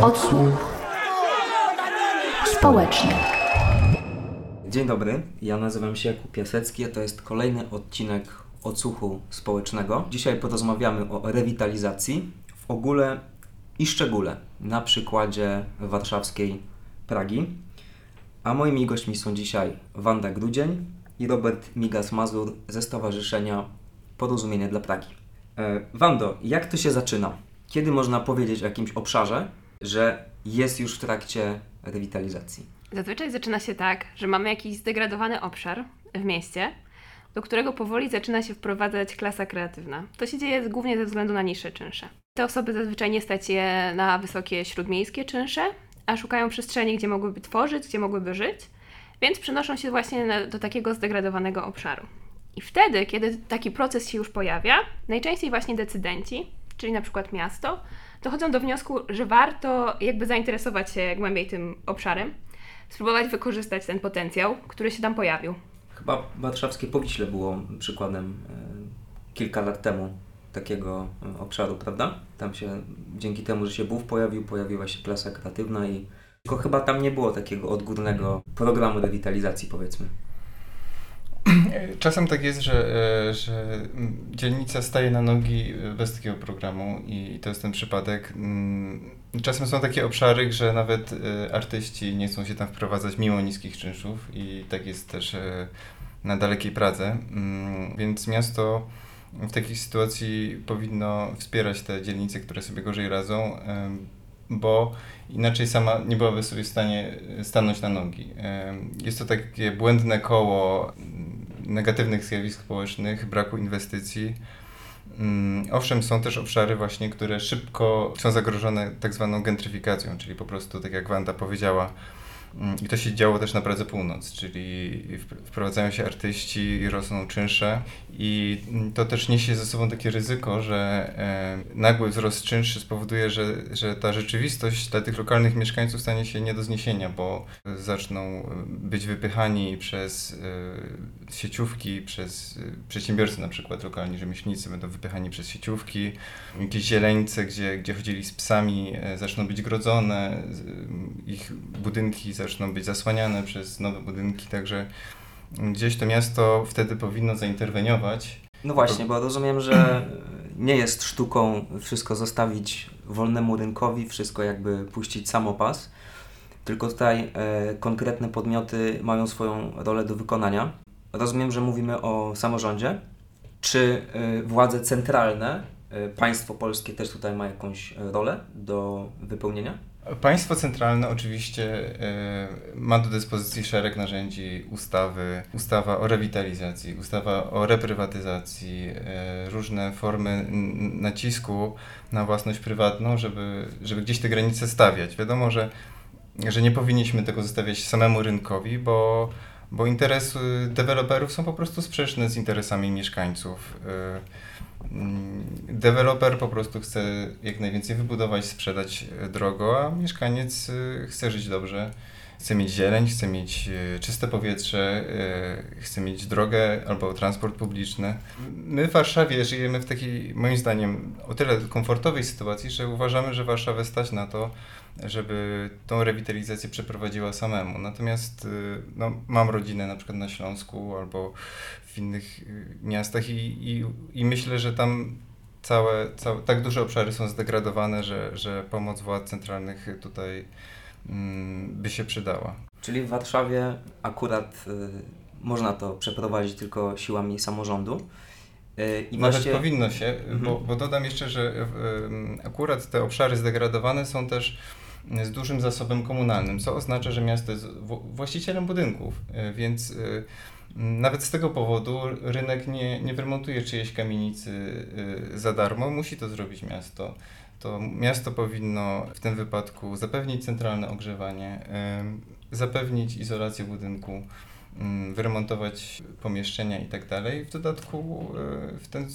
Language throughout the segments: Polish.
Odsłuch społeczny. Dzień dobry, ja nazywam się Jakub Piasecki, a to jest kolejny odcinek Odsłuchu Społecznego. Dzisiaj porozmawiamy o rewitalizacji w ogóle i szczególe na przykładzie warszawskiej Pragi. A moimi gośćmi są dzisiaj Wanda Grudzień i Robert Migas-Mazur ze Stowarzyszenia Porozumienie dla Pragi. E, Wando, jak to się zaczyna? Kiedy można powiedzieć o jakimś obszarze, że jest już w trakcie rewitalizacji? Zazwyczaj zaczyna się tak, że mamy jakiś zdegradowany obszar w mieście, do którego powoli zaczyna się wprowadzać klasa kreatywna. To się dzieje głównie ze względu na niższe czynsze. Te osoby zazwyczaj nie stać je na wysokie śródmiejskie czynsze, a szukają przestrzeni, gdzie mogłyby tworzyć, gdzie mogłyby żyć, więc przenoszą się właśnie na, do takiego zdegradowanego obszaru. I wtedy, kiedy taki proces się już pojawia, najczęściej właśnie decydenci, czyli na przykład miasto, dochodzą do wniosku, że warto jakby zainteresować się głębiej tym obszarem, spróbować wykorzystać ten potencjał, który się tam pojawił. Chyba warszawskie Powiśle było przykładem e, kilka lat temu takiego e, obszaru, prawda? Tam się dzięki temu, że się BUF pojawił, pojawiła się klasa kreatywna i tylko chyba tam nie było takiego odgórnego programu rewitalizacji, powiedzmy. Czasem tak jest, że, e, że dzielnica staje na nogi bez takiego programu i to jest ten przypadek. Mm, czasem są takie obszary, że nawet e, artyści nie chcą się tam wprowadzać mimo niskich czynszów i tak jest też e, na dalekiej Pradze, mm, więc miasto w takiej sytuacji powinno wspierać te dzielnice, które sobie gorzej radzą, bo inaczej sama nie byłaby sobie w stanie stanąć na nogi. Jest to takie błędne koło negatywnych zjawisk społecznych, braku inwestycji. Mm, owszem, są też obszary właśnie, które szybko są zagrożone tak zwaną gentryfikacją, czyli po prostu, tak jak Wanda powiedziała, I to się działo też na Pradze Północ, czyli wprowadzają się artyści, rosną czynsze i to też niesie ze sobą takie ryzyko, że e, nagły wzrost czynszy spowoduje, że, że ta rzeczywistość dla tych lokalnych mieszkańców stanie się nie do zniesienia, bo zaczną być wypychani przez e, sieciówki, przez e, przedsiębiorcy na przykład lokalni, rzemieślnicy będą wypychani przez sieciówki, jakieś zieleńce, gdzie, gdzie chodzili z psami, zaczną być grodzone, ich budynki zaczną zaczną być zasłaniane przez nowe budynki, także gdzieś to miasto wtedy powinno zainterweniować. No właśnie, bo rozumiem, że nie jest sztuką wszystko zostawić wolnemu rynkowi, wszystko jakby puścić samopas, tylko tutaj e, konkretne podmioty mają swoją rolę do wykonania. Rozumiem, że mówimy o samorządzie. Czy e, władze centralne, e, państwo polskie też tutaj ma jakąś rolę do wypełnienia? Państwo centralne oczywiście y, ma do dyspozycji szereg narzędzi, ustawy, ustawa o rewitalizacji, ustawa o reprywatyzacji, y, różne formy nacisku na własność prywatną, żeby, żeby gdzieś te granice stawiać. Wiadomo, że, że nie powinniśmy tego zostawiać samemu rynkowi, bo, bo interesy deweloperów są po prostu sprzeczne z interesami mieszkańców. Mm, deweloper po prostu chce jak najwięcej wybudować, sprzedać e, drogo, a mieszkaniec e, chce żyć dobrze. Chce mieć zieleń, chce mieć e, czyste powietrze, chce mieć drogę albo transport publiczny. My w Warszawie żyjemy w takiej, moim zdaniem, o tyle komfortowej sytuacji, że uważamy, że Warszawę stać na to, żeby tą rewitalizację przeprowadziła samemu. Natomiast no, mam rodzinę na przykład na Śląsku albo w innych y, miastach i, i, i myślę, że tam całe, całe, tak duże obszary są zdegradowane, że, że pomoc władz centralnych tutaj mm, by się przydała. Czyli w Warszawie akurat y, można to przeprowadzić tylko siłami samorządu. Y, I Nawet właściwie... powinno się, mhm. bo, bo dodam jeszcze, że y, akurat te obszary zdegradowane są też z dużym zasobem komunalnym, co oznacza, że miasto jest właścicielem budynków, y, więc y, nawet z tego powodu rynek nie, nie wyremontuje czyjejś kamienicy y, za darmo, musi to zrobić miasto. To miasto powinno w tym wypadku zapewnić centralne ogrzewanie, zapewnić izolację budynku, wyremontować pomieszczenia i tak. W dodatku w ten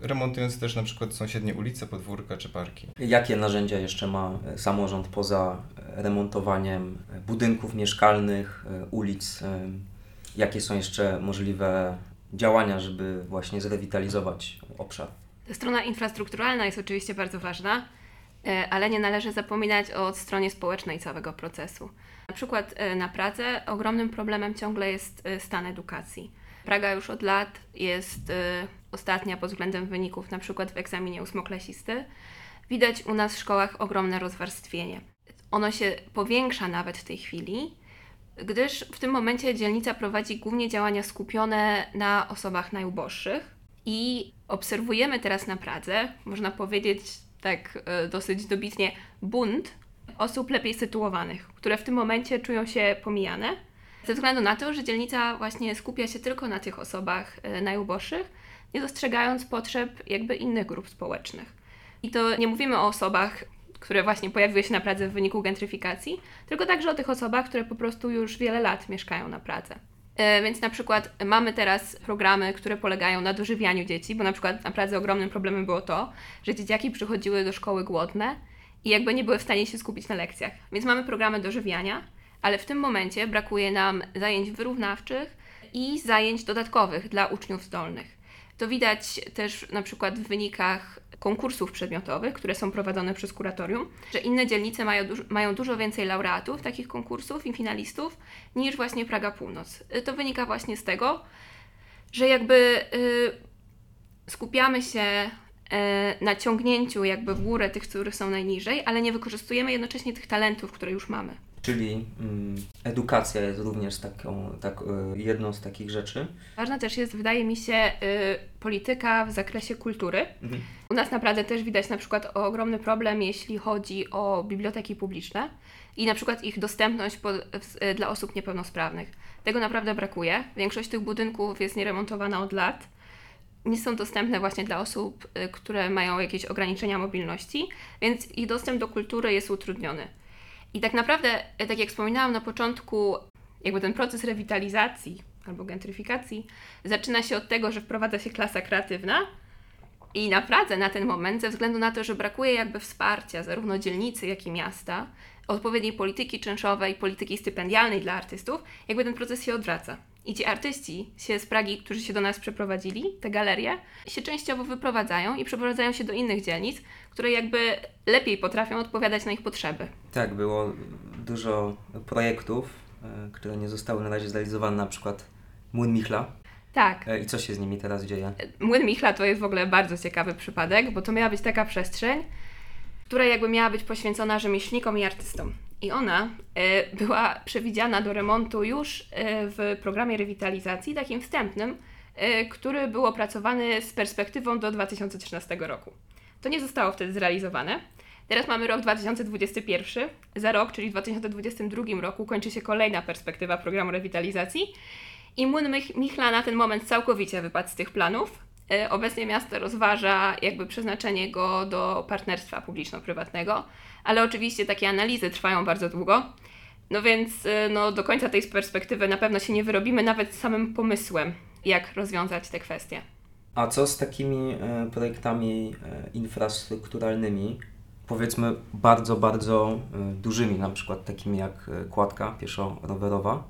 remontując też na przykład sąsiednie ulice, podwórka czy parki. Jakie narzędzia jeszcze ma e, samorząd poza e, remontowaniem budynków mieszkalnych, e, ulic? Jakie są jeszcze możliwe działania, żeby właśnie zrewitalizować obszar? Strona infrastrukturalna jest oczywiście bardzo ważna. E, ale nie należy zapominać o stronie społecznej całego procesu. Na przykład e, na Pradze ogromnym problemem ciągle jest e, stan edukacji. Praga już od lat jest ostatnia pod względem wyników, na przykład w egzaminie ósmoklasisty. Widać u nas w szkołach ogromne rozwarstwienie. Ono się powiększa nawet w tej chwili, gdyż w tym momencie dzielnica prowadzi głównie działania skupione na osobach najuboższych i obserwujemy teraz na Pradze, można powiedzieć tak e, dosyć dobitnie, bunt osób lepiej sytuowanych, które w tym momencie czują się pomijane, ze względu na to, że dzielnica właśnie skupia się tylko na tych osobach e, najuboższych, nie dostrzegając potrzeb jakby innych grup społecznych. I to nie mówimy o osobach, które właśnie pojawiły się na Pradze w wyniku gentryfikacji, tylko także o tych osobach, które po prostu już wiele lat mieszkają na Pradze. E, więc na przykład mamy teraz programy, które polegają na dożywianiu dzieci, bo na przykład na Pradze ogromnym problemem było to, że dzieciaki przychodziły do szkoły głodne i jakby nie były w stanie się skupić na lekcjach. Więc mamy programy dożywiania, ale w tym momencie brakuje nam zajęć wyrównawczych i zajęć dodatkowych dla uczniów zdolnych. To widać też na przykład w wynikach konkursów przedmiotowych, które są prowadzone przez kuratorium, że inne dzielnice mają, duż, mają dużo więcej laureatów takich konkursów i finalistów niż właśnie Praga Północ. Y, to wynika właśnie z tego, że jakby y, skupiamy się y, na ciągnięciu jakby w górę tych, których są najniżej, ale nie wykorzystujemy jednocześnie tych talentów, które już mamy. Czyli mm, edukacja jest również taką, tak, y, jedną z takich rzeczy. Ważna też jest, wydaje mi się, y, polityka w zakresie kultury. Mhm. U nas naprawdę też widać na przykład ogromny problem, jeśli chodzi o biblioteki publiczne i na przykład ich dostępność y, dla osób niepełnosprawnych. Tego naprawdę brakuje. Większość tych budynków jest nieremontowana od lat. Nie są dostępne właśnie dla osób, y, które mają jakieś ograniczenia mobilności, więc ich dostęp do kultury jest utrudniony. I tak naprawdę, e, tak jak wspominałam na początku, jakby ten proces rewitalizacji albo gentryfikacji zaczyna się od tego, że wprowadza się klasa kreatywna. I na Pradze na ten moment, ze względu na to, że brakuje jakby wsparcia zarówno dzielnicy, jak i miasta, odpowiedniej polityki czynszowej, polityki stypendialnej dla artystów, jakby ten proces się odwraca. I ci artyści się z Pragi, którzy się do nas przeprowadzili, te galerie, się częściowo wyprowadzają i przeprowadzają się do innych dzielnic, które jakby lepiej potrafią odpowiadać na ich potrzeby. Tak, było dużo projektów, e, które nie zostały na razie zrealizowane, na przykład Młyn Michla. Tak. E, I co się z nimi teraz dzieje? Młyn Michla to jest w ogóle bardzo ciekawy przypadek, bo to miała być taka przestrzeń, która jakby miała być poświęcona rzemieślnikom i artystom. I ona y, była przewidziana do remontu już y, w programie rewitalizacji, takim wstępnym, y, który był opracowany z perspektywą do 2013 roku. To nie zostało wtedy zrealizowane. Teraz mamy rok 2021. Za rok, czyli w 2022 roku, kończy się kolejna perspektywa programu rewitalizacji. I Młyn Michla na ten moment całkowicie wypadł z tych planów. Obecnie miasto rozważa jakby przeznaczenie go do partnerstwa publiczno-prywatnego ale oczywiście takie analizy trwają bardzo długo. No więc y, no, do końca tej perspektywy na pewno się nie wyrobimy, nawet samym pomysłem, jak rozwiązać te kwestie. A co z takimi e, projektami e, infrastrukturalnymi, powiedzmy bardzo, bardzo e, dużymi, na przykład takimi jak kładka pieszo-rowerowa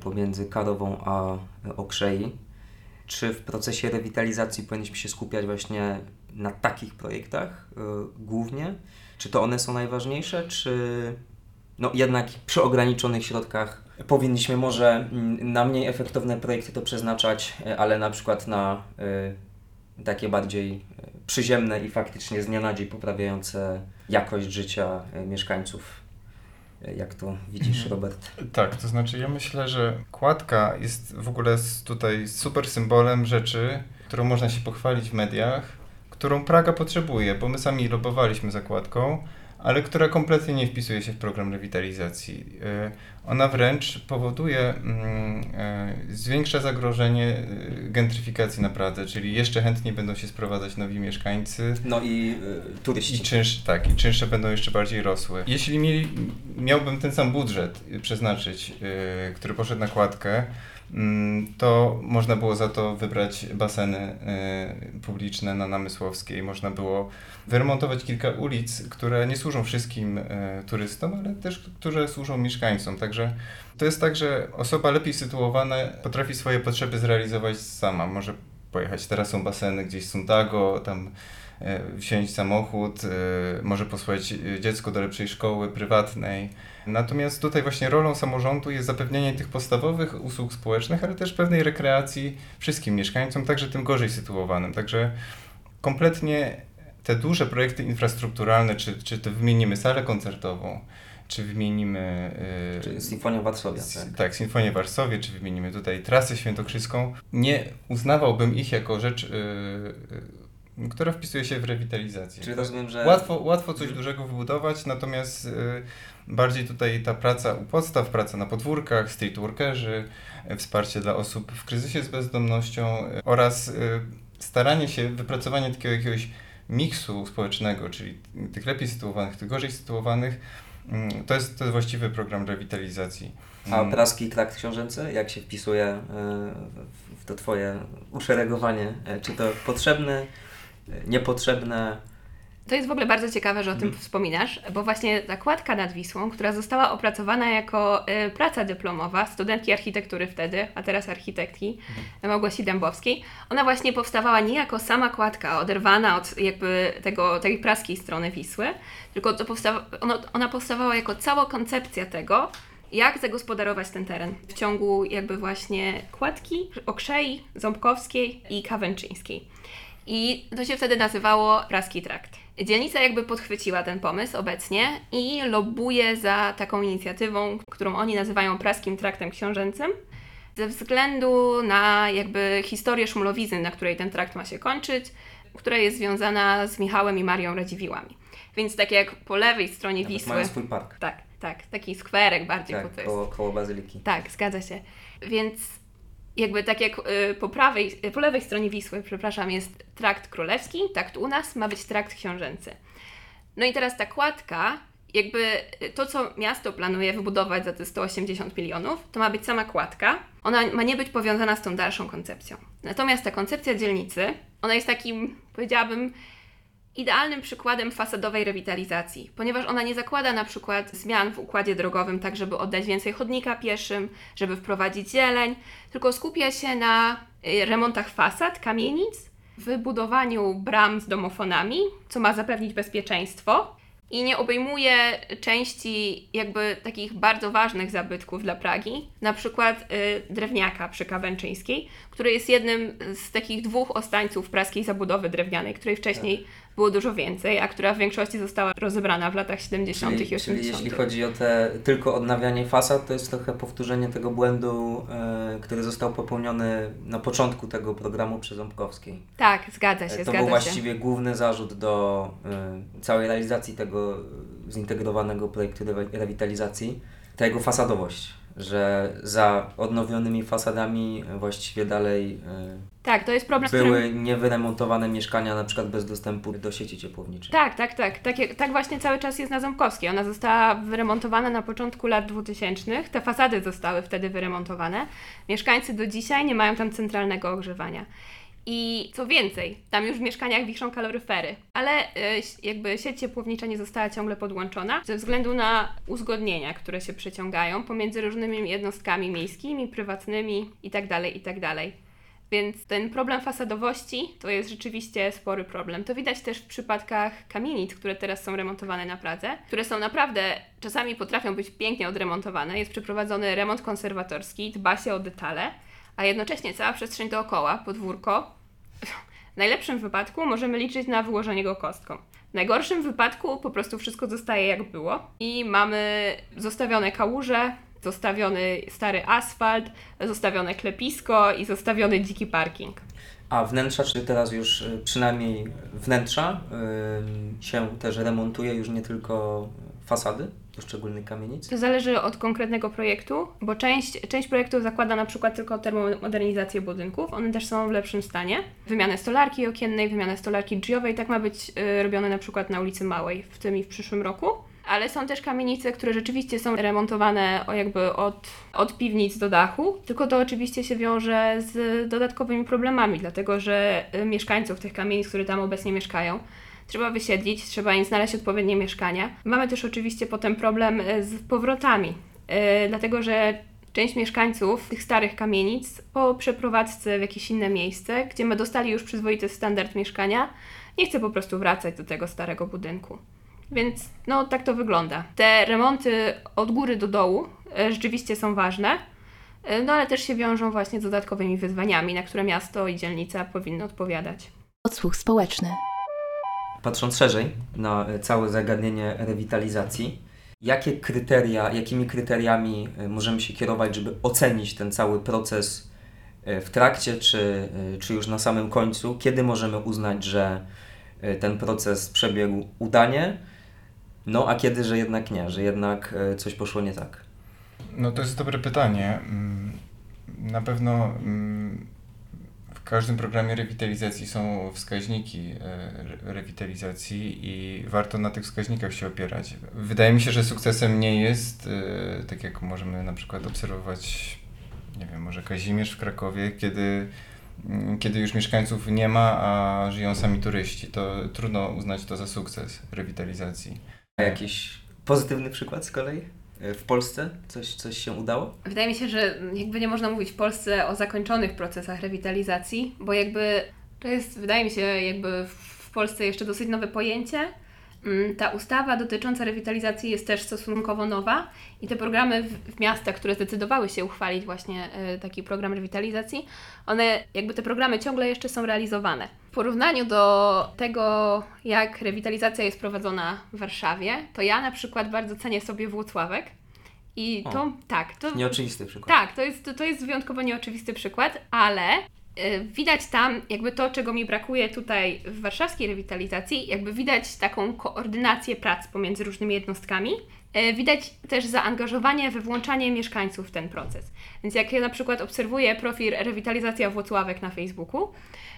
pomiędzy Karową a Okrzei? Czy w procesie rewitalizacji powinniśmy się skupiać właśnie na takich projektach głównie? Czy to one są najważniejsze, czy no jednak przy ograniczonych środkach powinniśmy może mm, na mniej efektowne projekty to przeznaczać, e, ale na przykład na y, takie bardziej e, przyziemne i faktycznie z dnia na dzień poprawiające jakość życia mieszkańców. Jak to widzisz, mhm. Robert? Tak, to znaczy ja myślę, że kładka jest w ogóle tutaj super symbolem rzeczy, którą można się pochwalić w mediach, którą Praga potrzebuje, bo my sami lobowaliśmy zakładką, ale która kompletnie nie wpisuje się w program rewitalizacji. E, ona wręcz powoduje, mm, e, zwiększa zagrożenie e, gentryfikacji na Pradze, czyli jeszcze chętniej będą się sprowadzać nowi mieszkańcy. No i turyści. I czynsz, tak, i czynsze będą jeszcze bardziej rosły. Jeśli mieli, miałbym ten sam budżet przeznaczyć, który poszedł na kładkę, to można było za to wybrać baseny y, publiczne na Namysłowskiej. Można było wyremontować kilka ulic, które nie służą wszystkim y, turystom, ale też które służą mieszkańcom. Także to jest tak, że osoba lepiej sytuowana potrafi swoje potrzeby zrealizować sama. Może pojechać, teraz są baseny gdzieś Sundago, tam wziąć samochód, e, może posłać e, dziecko do lepszej szkoły prywatnej. Natomiast tutaj właśnie rolą samorządu jest zapewnienie tych podstawowych usług społecznych, ale też pewnej rekreacji wszystkim mieszkańcom, także tym gorzej sytuowanym. Także kompletnie te duże projekty infrastrukturalne, czy, czy to wymienimy salę koncertową, czy wymienimy... Yy, Czyli Sinfonia w Warszawie. S- Tak. Tak, Sinfonię Warszawie, czy wymienimy tutaj trasę świętokrzyską, nie uznawałbym ich jako rzecz, yy, która wpisuje się w rewitalizację. Czyli rozumiem, że... Łatwo, łatwo coś dużego wybudować, natomiast yy, bardziej tutaj ta praca u podstaw, praca na podwórkach, streetworkerzy, yy, wsparcie dla osób w kryzysie z bezdomnością yy, oraz staranie się, wypracowanie takiego jakiegoś miksu społecznego, czyli tych lepiej sytuowanych, tych gorzej sytuowanych, mm, to jest, to jest właściwy program rewitalizacji. A Mm. praski trakt książęcy, jak się wpisuje w- to Twoje uszeregowanie? Czy to potrzebne, niepotrzebne? To jest w ogóle bardzo ciekawe, że o tym Mhm. wspominasz, bo właśnie zakładka nad Wisłą, która została opracowana jako y, praca dyplomowa studentki architektury wtedy, a teraz architektki Małgosi Dębowskiej, ona właśnie powstawała nie jako sama kładka oderwana od jakby tego, tej praskiej strony Wisły, tylko to powstawa, ono, ona powstawała jako cała koncepcja tego, jak zagospodarować ten teren w ciągu jakby właśnie kładki, okrzei, ząbkowskiej i kawęczyńskiej. I to się wtedy nazywało Praski Trakt. Dzielnica jakby podchwyciła ten pomysł obecnie i lobbuje za taką inicjatywą, którą oni nazywają Praskim Traktem Książęcym, ze względu na jakby historię Szumlowizny, na której ten trakt ma się kończyć, która jest związana z Michałem i Marią Radziwiłłami. Więc tak jak po lewej stronie Nawet Wisły... Mają swój park. Tak, tak, taki skwerek bardziej, Tak, to jest koło, koło Bazyliki. tak, zgadza się. Więc jakby tak jak y, po prawej, po lewej stronie Wisły, przepraszam, jest trakt królewski, tu u nas ma być trakt książęcy. No i teraz ta kładka, jakby to, co miasto planuje wybudować za te 180 milionów, to ma być sama kładka. Ona ma nie być powiązana z tą dalszą koncepcją. Natomiast ta koncepcja dzielnicy, ona jest takim, powiedziałabym, idealnym przykładem fasadowej rewitalizacji, ponieważ ona nie zakłada na przykład zmian w układzie drogowym, tak żeby oddać więcej chodnika pieszym, żeby wprowadzić zieleń, tylko skupia się na y, remontach fasad, kamienic, wybudowaniu bram z domofonami, co ma zapewnić bezpieczeństwo i nie obejmuje części jakby takich bardzo ważnych zabytków dla Pragi, na przykład y, drewniaka przy Kawęczyńskiej, który jest jednym z takich dwóch ostańców praskiej zabudowy drewnianej, której wcześniej było dużo więcej, a która w większości została rozebrana w latach 70. Czyli, i 80. czyli jeśli chodzi o te tylko odnawianie fasad, to jest trochę powtórzenie tego błędu, e, który został popełniony na początku tego programu przez Ząbkowskiej. Tak, zgadza E, się, to zgadza był się. właściwie główny zarzut do e, całej realizacji tego e, zintegrowanego projektu rewi- rewitalizacji, ta jego fasadowość, że za odnowionymi fasadami właściwie dalej e, Tak, to jest problem, z którym... były niewyremontowane mieszkania, na przykład bez dostępu do sieci ciepłowniczej. Tak, tak, tak. Tak, tak właśnie cały czas jest na Ząbkowskiej. Ona została wyremontowana na początku lat 2000. Te fasady zostały wtedy wyremontowane. Mieszkańcy do dzisiaj nie mają tam centralnego ogrzewania. I co więcej, tam już w mieszkaniach wiszą kaloryfery, ale e, jakby sieć ciepłownicza nie została ciągle podłączona ze względu na uzgodnienia, które się przeciągają pomiędzy różnymi jednostkami miejskimi, prywatnymi itd., itd. Więc ten problem fasadowości to jest rzeczywiście spory problem. To widać też w przypadkach kamienic, które teraz są remontowane na Pradze, które są naprawdę, czasami potrafią być pięknie odremontowane. Jest przeprowadzony remont konserwatorski, dba się o detale, a jednocześnie cała przestrzeń dookoła, podwórko, w najlepszym wypadku możemy liczyć na wyłożenie go kostką. W najgorszym wypadku po prostu wszystko zostaje jak było i mamy zostawione kałuże, zostawiony stary asfalt, zostawione klepisko i zostawiony dziki parking. A wnętrza, czy teraz już y, przynajmniej wnętrza y, się też remontuje, już nie tylko fasady poszczególnych kamienic? To zależy od konkretnego projektu, bo część, część projektów zakłada na przykład tylko termomodernizację budynków, one też są w lepszym stanie. Wymianę stolarki okiennej, wymianę stolarki drzwiowej, tak ma być y, robione na przykład na ulicy Małej w tym i w przyszłym roku. Ale są też kamienice, które rzeczywiście są remontowane jakby od, od piwnic do dachu, tylko to oczywiście się wiąże z dodatkowymi problemami, dlatego że y, mieszkańców tych kamienic, które tam obecnie mieszkają, trzeba wysiedlić, trzeba im znaleźć odpowiednie mieszkania. Mamy też oczywiście potem problem y, z powrotami, y, dlatego że część mieszkańców tych starych kamienic po przeprowadzce w jakieś inne miejsce, gdzie my dostali już przyzwoity standard mieszkania, nie chce po prostu wracać do tego starego budynku. Więc no tak to wygląda. Te remonty od góry do dołu e, rzeczywiście są ważne, e, no ale też się wiążą właśnie z dodatkowymi wyzwaniami, na które miasto i dzielnica powinny odpowiadać. Odsłuch społeczny. Patrząc szerzej na całe zagadnienie rewitalizacji, jakie kryteria, jakimi kryteriami e, możemy się kierować, żeby ocenić ten cały proces e, w trakcie, czy, e, czy już na samym końcu? Kiedy możemy uznać, że ten proces przebiegł udanie, no a kiedy, że jednak nie, że jednak coś poszło nie tak? No to jest dobre pytanie. Mm, Na pewno mm, każdym programie rewitalizacji są wskaźniki e, re- rewitalizacji i warto na tych wskaźnikach się opierać. Wydaje mi się, że sukcesem nie jest, e, tak jak możemy na przykład obserwować, nie wiem, może Kazimierz w Krakowie, kiedy, mm, kiedy już mieszkańców nie ma, a żyją sami turyści. To trudno uznać to za sukces rewitalizacji. A jakiś pozytywny przykład z kolei w Polsce? Coś, coś się udało? Wydaje mi się, że jakby nie można mówić w Polsce o zakończonych procesach rewitalizacji, bo jakby to jest, wydaje mi się, jakby w Polsce jeszcze dosyć nowe pojęcie. Mm, Ta ustawa dotycząca rewitalizacji jest też stosunkowo nowa i te programy w, w miastach, które zdecydowały się uchwalić właśnie e, taki program rewitalizacji, one jakby te programy ciągle jeszcze są realizowane. W porównaniu do tego, jak rewitalizacja jest prowadzona w Warszawie, to ja na przykład bardzo cenię sobie Włocławek i O. to tak, to Nieoczywisty przykład. tak, to jest, to jest wyjątkowo nieoczywisty przykład, ale widać tam jakby to, czego mi brakuje tutaj w warszawskiej rewitalizacji, jakby widać taką koordynację prac pomiędzy różnymi jednostkami. Y, Widać też zaangażowanie we włączanie mieszkańców w ten proces. Więc jak ja na przykład obserwuję profil Rewitalizacja Włocławek na Facebooku,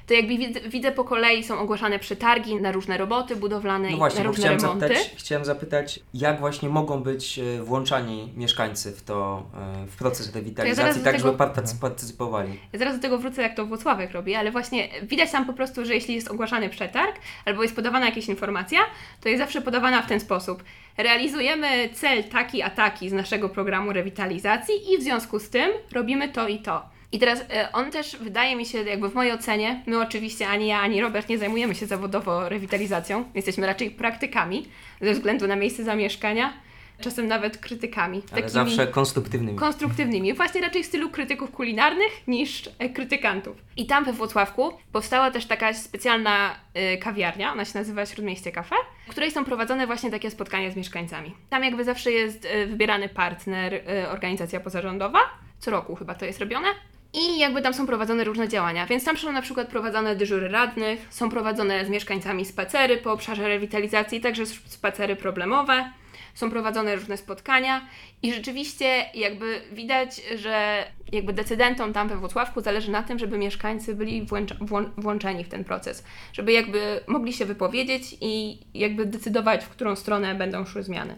to jakby widzę, po kolei są ogłaszane przetargi na różne roboty budowlane No i właśnie, na bo różne chciałem remonty. zapytać, chciałem zapytać, jak właśnie mogą być e, włączani mieszkańcy w to, e, w proces rewitalizacji, do tak tego- żeby partycy- partycypowali. Ja zaraz do tego wrócę, jak to Włocławek robi, ale właśnie widać tam po prostu, że jeśli jest ogłaszany przetarg albo jest podawana jakaś informacja, to jest zawsze podawana w ten sposób. Realizujemy cel taki a taki z naszego programu rewitalizacji i w związku z tym robimy to i to. I teraz e, on też wydaje mi się, jakby w mojej ocenie, my oczywiście ani ja, ani Robert nie zajmujemy się zawodowo rewitalizacją, jesteśmy raczej praktykami ze względu na miejsce zamieszkania, czasem nawet krytykami. Ale zawsze konstruktywnymi. konstruktywnymi, właśnie raczej w stylu krytyków kulinarnych niż e, krytykantów. I tam we Włocławku powstała też taka specjalna e, kawiarnia, ona się nazywa Śródmieście Cafe, w której są prowadzone właśnie takie spotkania z mieszkańcami. Tam jakby zawsze jest e, wybierany partner, organizacja pozarządowa, co roku chyba to jest robione. I jakby tam są prowadzone różne działania, więc tam są na przykład prowadzone dyżury radnych, są prowadzone z mieszkańcami spacery po obszarze rewitalizacji, także spacery problemowe są prowadzone różne spotkania i rzeczywiście jakby widać, że jakby decydentom tam we Włocławku zależy na tym, żeby mieszkańcy byli włącz- włą- włączeni w ten proces, żeby jakby mogli się wypowiedzieć i jakby decydować, w którą stronę będą szły zmiany.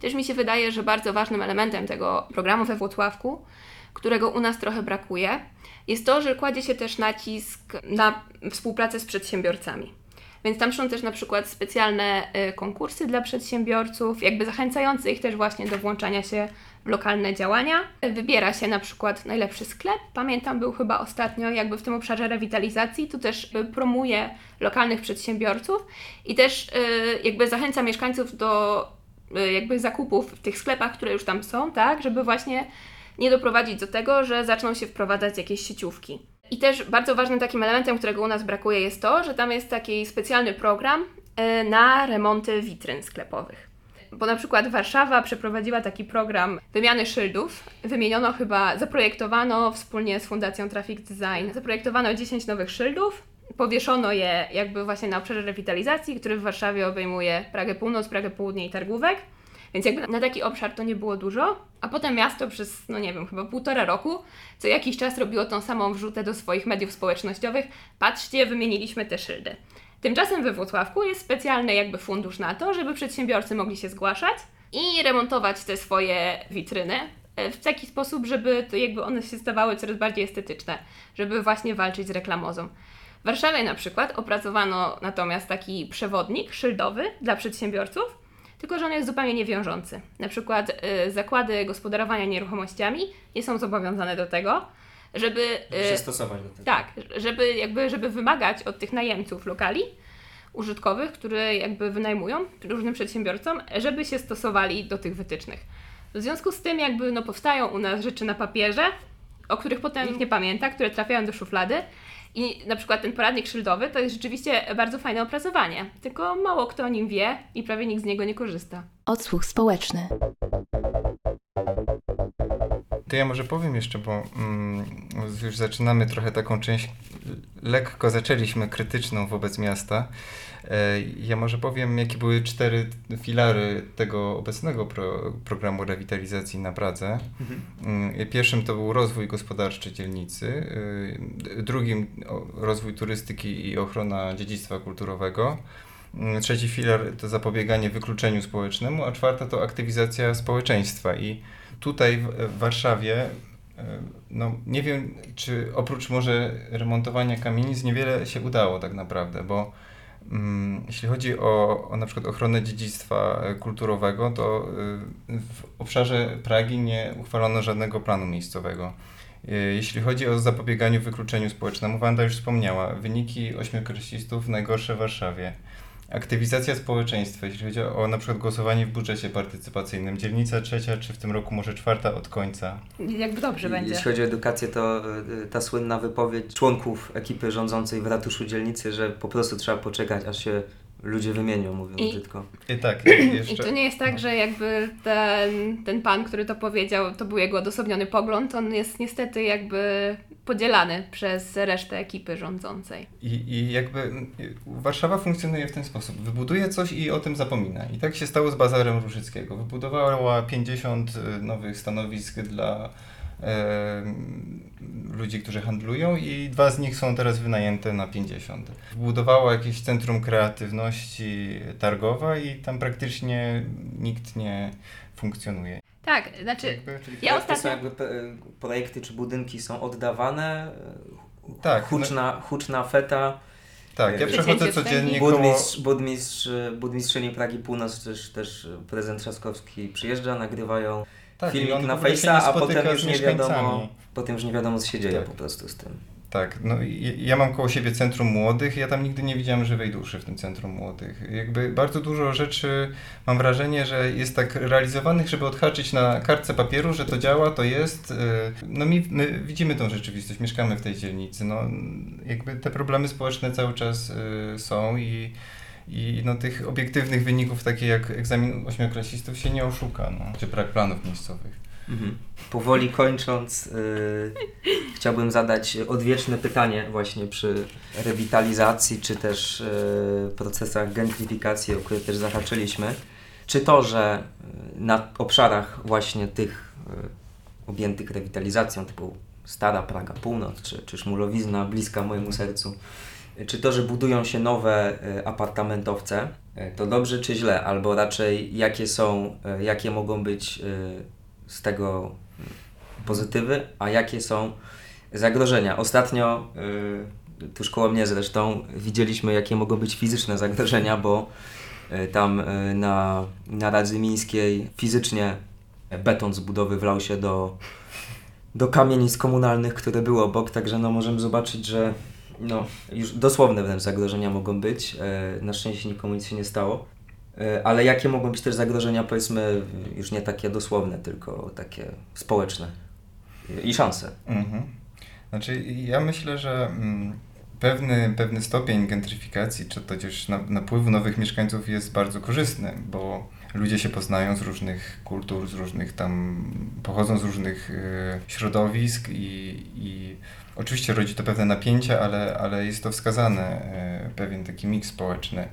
Też mi się wydaje, że bardzo ważnym elementem tego programu we Włocławku, którego u nas trochę brakuje, jest to, że kładzie się też nacisk na współpracę z przedsiębiorcami. Więc tam są też na przykład specjalne y, konkursy dla przedsiębiorców, jakby zachęcające ich też właśnie do włączania się w lokalne działania. Wybiera się na przykład najlepszy sklep. Pamiętam, był chyba ostatnio jakby w tym obszarze rewitalizacji, tu też y, promuje lokalnych przedsiębiorców i też y, jakby zachęca mieszkańców do jakby zakupów w tych sklepach, które już tam są, tak, żeby właśnie nie doprowadzić do tego, że zaczną się wprowadzać jakieś sieciówki. I też bardzo ważnym takim elementem, którego u nas brakuje, jest to, że tam jest taki specjalny program e, na remonty witryn sklepowych. Bo na przykład Warszawa przeprowadziła taki program wymiany szyldów. Wymieniono chyba, zaprojektowano wspólnie z Fundacją Traffic Design, zaprojektowano 10 nowych szyldów. Powieszono je jakby właśnie na obszarze rewitalizacji, który w Warszawie obejmuje Pragę Północ, Pragę Południe i Targówek. Więc jakby na taki obszar to nie było dużo, a potem miasto przez, no nie wiem, chyba półtora roku co jakiś czas robiło tą samą wrzutę do swoich mediów społecznościowych. Patrzcie, wymieniliśmy te szyldy. Tymczasem we Włocławku jest specjalny jakby fundusz na to, żeby przedsiębiorcy mogli się zgłaszać i remontować te swoje witryny e, w taki sposób, żeby to jakby one się stawały coraz bardziej estetyczne, żeby właśnie walczyć z reklamozą. W Warszawie na przykład opracowano natomiast taki przewodnik szyldowy dla przedsiębiorców, tylko że on jest zupełnie niewiążący. Na przykład y, zakłady gospodarowania nieruchomościami nie są zobowiązane do tego, żeby y, Się stosować do tego. tak, żeby jakby żeby wymagać od tych najemców lokali użytkowych, które jakby wynajmują różnym przedsiębiorcom, żeby się stosowali do tych wytycznych. W związku z tym jakby no, powstają u nas rzeczy na papierze, o których potem nikt nie pamięta, które trafiają do szuflady. I na przykład ten poradnik szyldowy to jest rzeczywiście bardzo fajne opracowanie, tylko mało kto o nim wie i prawie nikt z niego nie korzysta. Odsłuch społeczny. To ja może powiem jeszcze, bo mm, już zaczynamy trochę taką część, lekko zaczęliśmy krytyczną wobec miasta. E, ja może powiem, jakie były cztery filary tego obecnego pro, programu rewitalizacji na Pradze. Mhm. Pierwszym to był rozwój gospodarczy dzielnicy, e, drugim rozwój turystyki i ochrona dziedzictwa kulturowego. Mm, trzeci filar to zapobieganie wykluczeniu społecznemu, a czwarta to aktywizacja społeczeństwa. I tutaj w Warszawie, e, no nie wiem, czy oprócz może remontowania kamienic niewiele się udało tak naprawdę, bo mm, jeśli chodzi o, o na przykład ochronę dziedzictwa e, kulturowego, to e, w obszarze Pragi nie uchwalono żadnego planu miejscowego. Jeśli chodzi o zapobieganie wykluczeniu społecznemu, Wanda już wspomniała, wyniki ośmiokresistów najgorsze w Warszawie. Aktywizacja społeczeństwa, jeśli chodzi o na przykład głosowanie w budżecie partycypacyjnym. Dzielnica trzecia, czy w tym roku może czwarta od końca. Jakby dobrze I, będzie. Jeśli chodzi o edukację, to y, ta słynna wypowiedź członków ekipy rządzącej w ratuszu dzielnicy, że po prostu trzeba poczekać, aż się ludzie wymienią, mówiąc I, brzydko. I tak, jeszcze... I to nie jest tak, że jakby ten, ten pan, który to powiedział, to był jego odosobniony pogląd, on jest niestety jakby podzielany przez resztę ekipy rządzącej. I, I jakby Warszawa funkcjonuje w ten sposób. Wybuduje coś i o tym zapomina. I tak się stało z Bazarem Różyckiego. Wybudowała 50 y, nowych stanowisk dla ludzi, którzy handlują i dwa z nich są teraz wynajęte na 50. Wbudowała jakieś centrum kreatywności targowa i tam praktycznie nikt nie funkcjonuje. Tak, znaczy jakby, ja ostatnio... Są jakby projekty czy budynki są oddawane, tak, huczna, no... huczna feta. Tak, ja przechodzę codziennie burmistrz, koło... burmistrz, burmistrzyni Pragi Północ, też, też prezydent Trzaskowski przyjeżdża, nagrywają tak, filmik na Face'a, a potem już nie wiadomo, potem już nie wiadomo co się dzieje tak. po prostu z tym. Tak, no ja mam koło siebie Centrum Młodych, ja tam nigdy nie widziałem żywej duszy w tym Centrum Młodych. Jakby bardzo dużo rzeczy, mam wrażenie, że jest tak realizowanych, żeby odhaczyć na kartce papieru, że to działa, to jest. Y, no my, my widzimy tą rzeczywistość, mieszkamy w tej dzielnicy, no jakby te problemy społeczne cały czas y, są i i no, tych obiektywnych wyników, takie jak egzamin ośmioklasistów, się nie oszuka, no, czy brak planów miejscowych. Mhm. Powoli kończąc, yy, chciałbym zadać odwieczne pytanie właśnie przy rewitalizacji, czy też yy, procesach gentryfikacji, o które też zahaczyliśmy. Czy to, że y, na obszarach właśnie tych yy, objętych rewitalizacją, typu Stara Praga Północ, czy, czy Szmulowizna bliska mojemu sercu, czy to, że budują się nowe e, apartamentowce, e, to dobrze czy źle, albo raczej jakie są, e, jakie mogą być z tego pozytywy, a jakie są zagrożenia. Ostatnio, tuż koło mnie zresztą, widzieliśmy jakie mogą być fizyczne zagrożenia, bo tam na, na Radzy Mińskiej fizycznie beton z budowy wlał się do, do kamienic komunalnych, które były obok, także no możemy zobaczyć, że no, już dosłowne wręcz zagrożenia mogą być. E, na szczęście nikomu nic się nie stało. E, ale jakie mogą być też zagrożenia, powiedzmy, już nie takie dosłowne, tylko takie społeczne i szanse? Mhm. Znaczy, ja myślę, że mm, pewny, pewny stopień gentryfikacji, czy też napływu nowych mieszkańców jest bardzo korzystny, bo ludzie się poznają z różnych kultur, z różnych tam, pochodzą z różnych y, środowisk i, i Oczywiście rodzi to pewne napięcia, ale, ale jest to wskazane, e, pewien taki miks społeczny.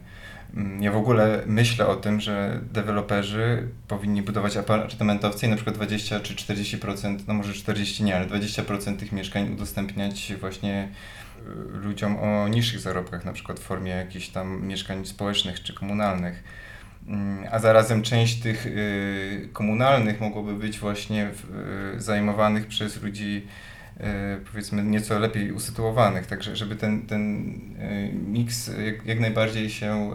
Mm, ja w ogóle myślę o tym, że deweloperzy powinni budować apartamentowce i na przykład 20 czy 40%, no może 40 nie, ale 20% tych mieszkań udostępniać właśnie e, ludziom o niższych zarobkach, na przykład w formie jakichś tam mieszkań społecznych czy komunalnych. Mm, a zarazem część tych y, komunalnych mogłoby być właśnie zajmowanych przez ludzi E, powiedzmy nieco lepiej usytuowanych, także żeby ten, ten miks jak, jak najbardziej się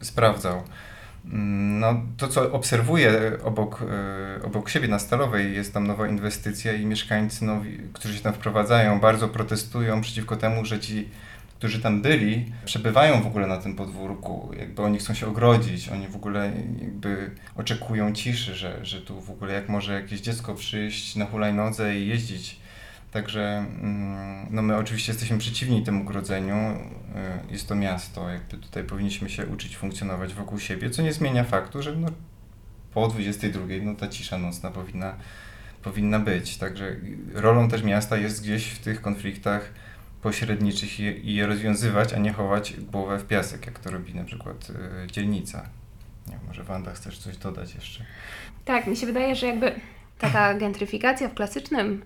sprawdzał. Mm, no, to, co obserwuję obok, obok siebie na Stalowej, jest tam nowa inwestycja i mieszkańcy, nowi, którzy się tam wprowadzają, bardzo protestują przeciwko temu, że ci którzy tam byli, przebywają w ogóle na tym podwórku, jakby oni chcą się ogrodzić, oni w ogóle jakby oczekują ciszy, że, że tu w ogóle jak może jakieś dziecko przyjść na hulajnodze i jeździć. Także mm, no my oczywiście jesteśmy przeciwni temu grodzeniu. Y, Jest to miasto, jakby tutaj powinniśmy się uczyć funkcjonować wokół siebie, co nie zmienia faktu, że no, po 22 no ta cisza nocna powinna, powinna być. Także rolą też miasta jest gdzieś w tych konfliktach pośredniczyć i, i je rozwiązywać, a nie chować głowę w piasek, jak to robi na przykład y, dzielnica. Nie, może Wanda chcesz coś dodać jeszcze? Tak, mi się wydaje, że jakby taka gentryfikacja w klasycznym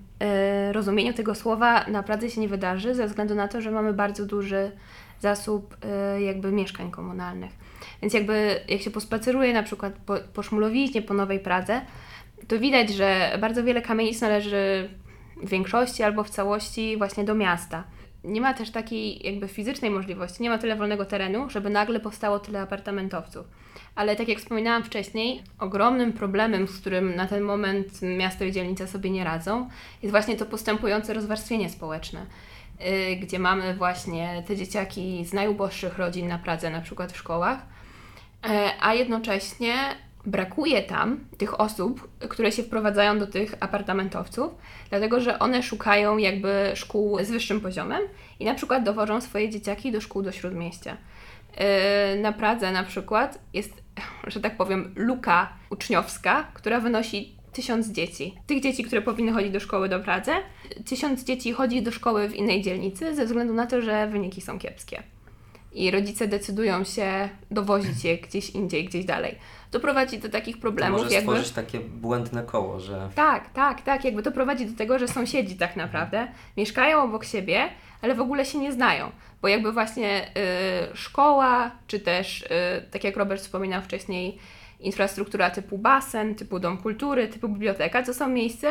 y, rozumieniu tego słowa naprawdę się nie wydarzy, ze względu na to, że mamy bardzo duży zasób y, jakby mieszkań komunalnych. Więc jakby jak się pospaceruje na przykład po, po Szmulowiźnie, po Nowej Pradze, to widać, że bardzo wiele kamienic należy w większości albo w całości właśnie do miasta. Nie ma też takiej jakby fizycznej możliwości, nie ma tyle wolnego terenu, żeby nagle powstało tyle apartamentowców. Ale tak jak wspominałam wcześniej, ogromnym problemem, z którym na ten moment miasto i dzielnica sobie nie radzą, jest właśnie to postępujące rozwarstwienie społeczne, yy, gdzie mamy właśnie te dzieciaki z najuboższych rodzin na Pradze, na przykład w szkołach, E, a jednocześnie brakuje tam tych osób, które się wprowadzają do tych apartamentowców, dlatego że one szukają jakby szkół z wyższym poziomem i na przykład dowożą swoje dzieciaki do szkół do śródmieścia. E, Na Pradze na przykład jest, że tak powiem, luka uczniowska, która wynosi tysiąc dzieci. Tych dzieci, które powinny chodzić do szkoły do Pradze, tysiąc dzieci chodzi do szkoły w innej dzielnicy ze względu na to, że wyniki są kiepskie i rodzice decydują się dowozić je gdzieś indziej, gdzieś dalej. To prowadzi do takich To problemów, może jakby. stworzyć takie błędne koło, że Tak, tak, tak, jakby to prowadzi do tego, że sąsiedzi tak naprawdę mieszkają obok siebie, ale w ogóle się nie znają. Bo jakby właśnie y, szkoła, czy też, y, tak jak Robert wspominał wcześniej, infrastruktura typu basen, typu dom kultury, typu biblioteka, to są miejsca,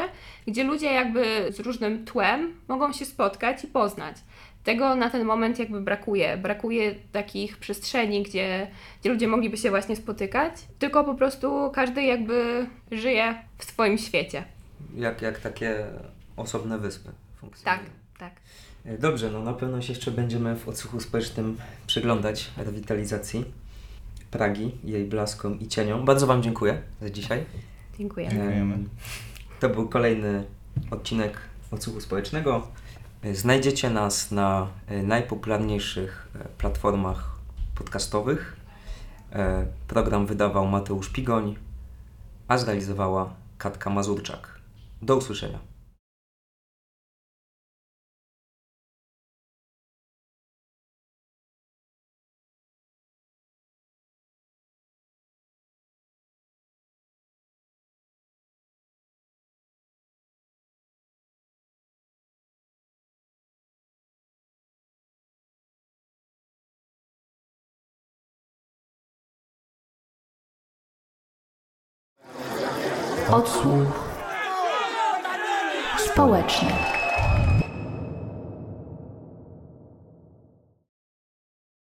gdzie ludzie jakby z różnym tłem mogą się spotkać i poznać. Tego na ten moment jakby brakuje. Brakuje takich przestrzeni, gdzie, gdzie ludzie mogliby się właśnie spotykać, tylko po prostu każdy jakby żyje w swoim świecie. jak, jak takie osobne wyspy funkcjonują. Tak, tak. E, Dobrze, no na pewno się jeszcze będziemy w odsłuchu społecznym przyglądać rewitalizacji Pragi, jej blaskom i cieniom. Bardzo Wam dziękuję za dzisiaj. Dziękuję. Dziękujemy. Em, To był kolejny odcinek odsłuchu społecznego. Znajdziecie nas na e, najpopularniejszych e, platformach podcastowych. E, Program wydawał Mateusz Pigoń, a zrealizowała Katka Mazurczak. Do usłyszenia.